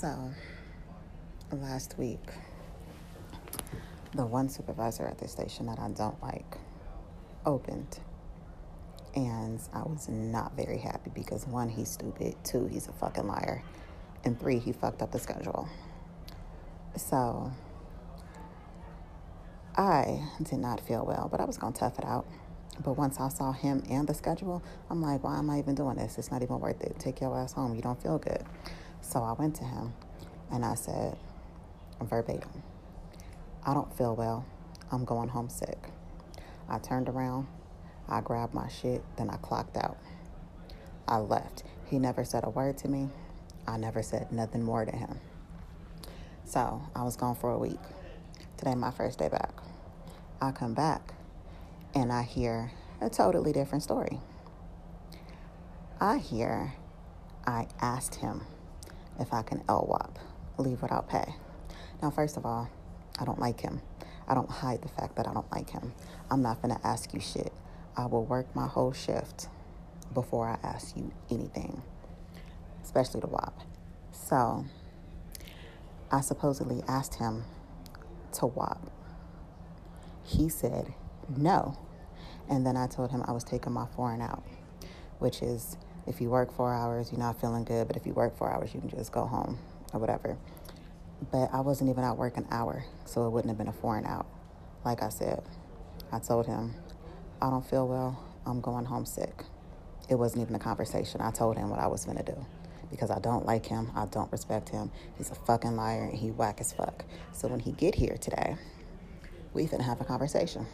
So, last week, the one supervisor at the station that I don't like opened. And I was not very happy because one, he's stupid. Two, he's a fucking liar. And three, he fucked up the schedule. So, I did not feel well, but I was going to tough it out. But once I saw him and the schedule, I'm like, why am I even doing this? It's not even worth it. Take your ass home. You don't feel good. So I went to him and I said, verbatim, I don't feel well. I'm going homesick. I turned around, I grabbed my shit, then I clocked out. I left. He never said a word to me. I never said nothing more to him. So I was gone for a week. Today, my first day back. I come back and I hear a totally different story. I hear I asked him if I can LWOP, leave without pay. Now, first of all, I don't like him. I don't hide the fact that I don't like him. I'm not going to ask you shit. I will work my whole shift before I ask you anything, especially the WAP. So, I supposedly asked him to WAP. He said no. And then I told him I was taking my and out, which is if you work four hours, you're not feeling good, but if you work four hours, you can just go home or whatever. But I wasn't even at work an hour, so it wouldn't have been a and out. Like I said, I told him, I don't feel well, I'm going home sick. It wasn't even a conversation. I told him what I was gonna do because I don't like him, I don't respect him. He's a fucking liar and he whack as fuck. So when he get here today, we finna have a conversation.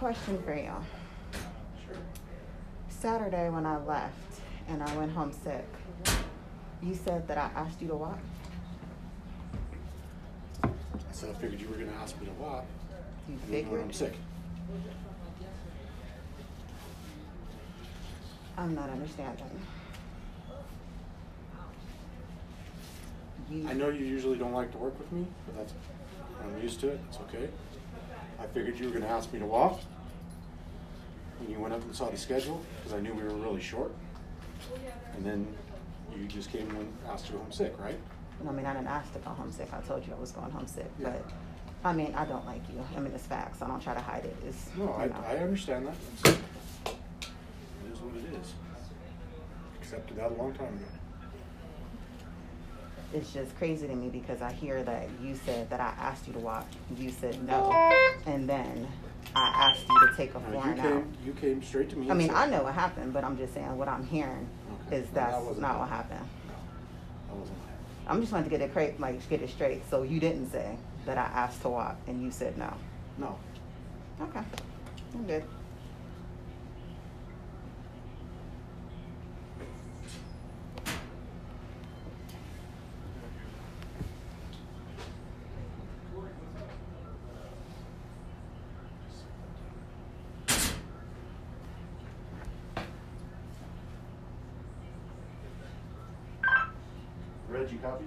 Question for you. Saturday when I left and I went home sick, you said that I asked you to walk. I said I figured you were gonna ask me to walk. You figured? I'm sick. I'm not understanding. You, I know you usually don't like to work with me, but that's I'm used to it. It's okay. I figured you were gonna ask me to walk. And you went up and saw the schedule because I knew we were really short. And then you just came and asked to go home sick, right? I mean, I didn't ask to go home sick. I told you I was going home sick, Yeah. but I mean, I don't like you. I mean, it's facts. I don't try to hide it. It's No, I, know. I understand that. It's, it is what it is. Accepted that a long time ago. It's just crazy to me because I hear that you said that I asked you to walk. You said no, and then I asked you to take a Now, four you came out. you came straight to me. I mean, I know what happened, but I'm just saying what I'm hearing Okay. is No, that's that wasn't what happened. No, that wasn't. I'm just wanting to get it cra- like get it straight. So you didn't say that I asked to walk and you said no. No. Okay, I'm good. Reggie, copy?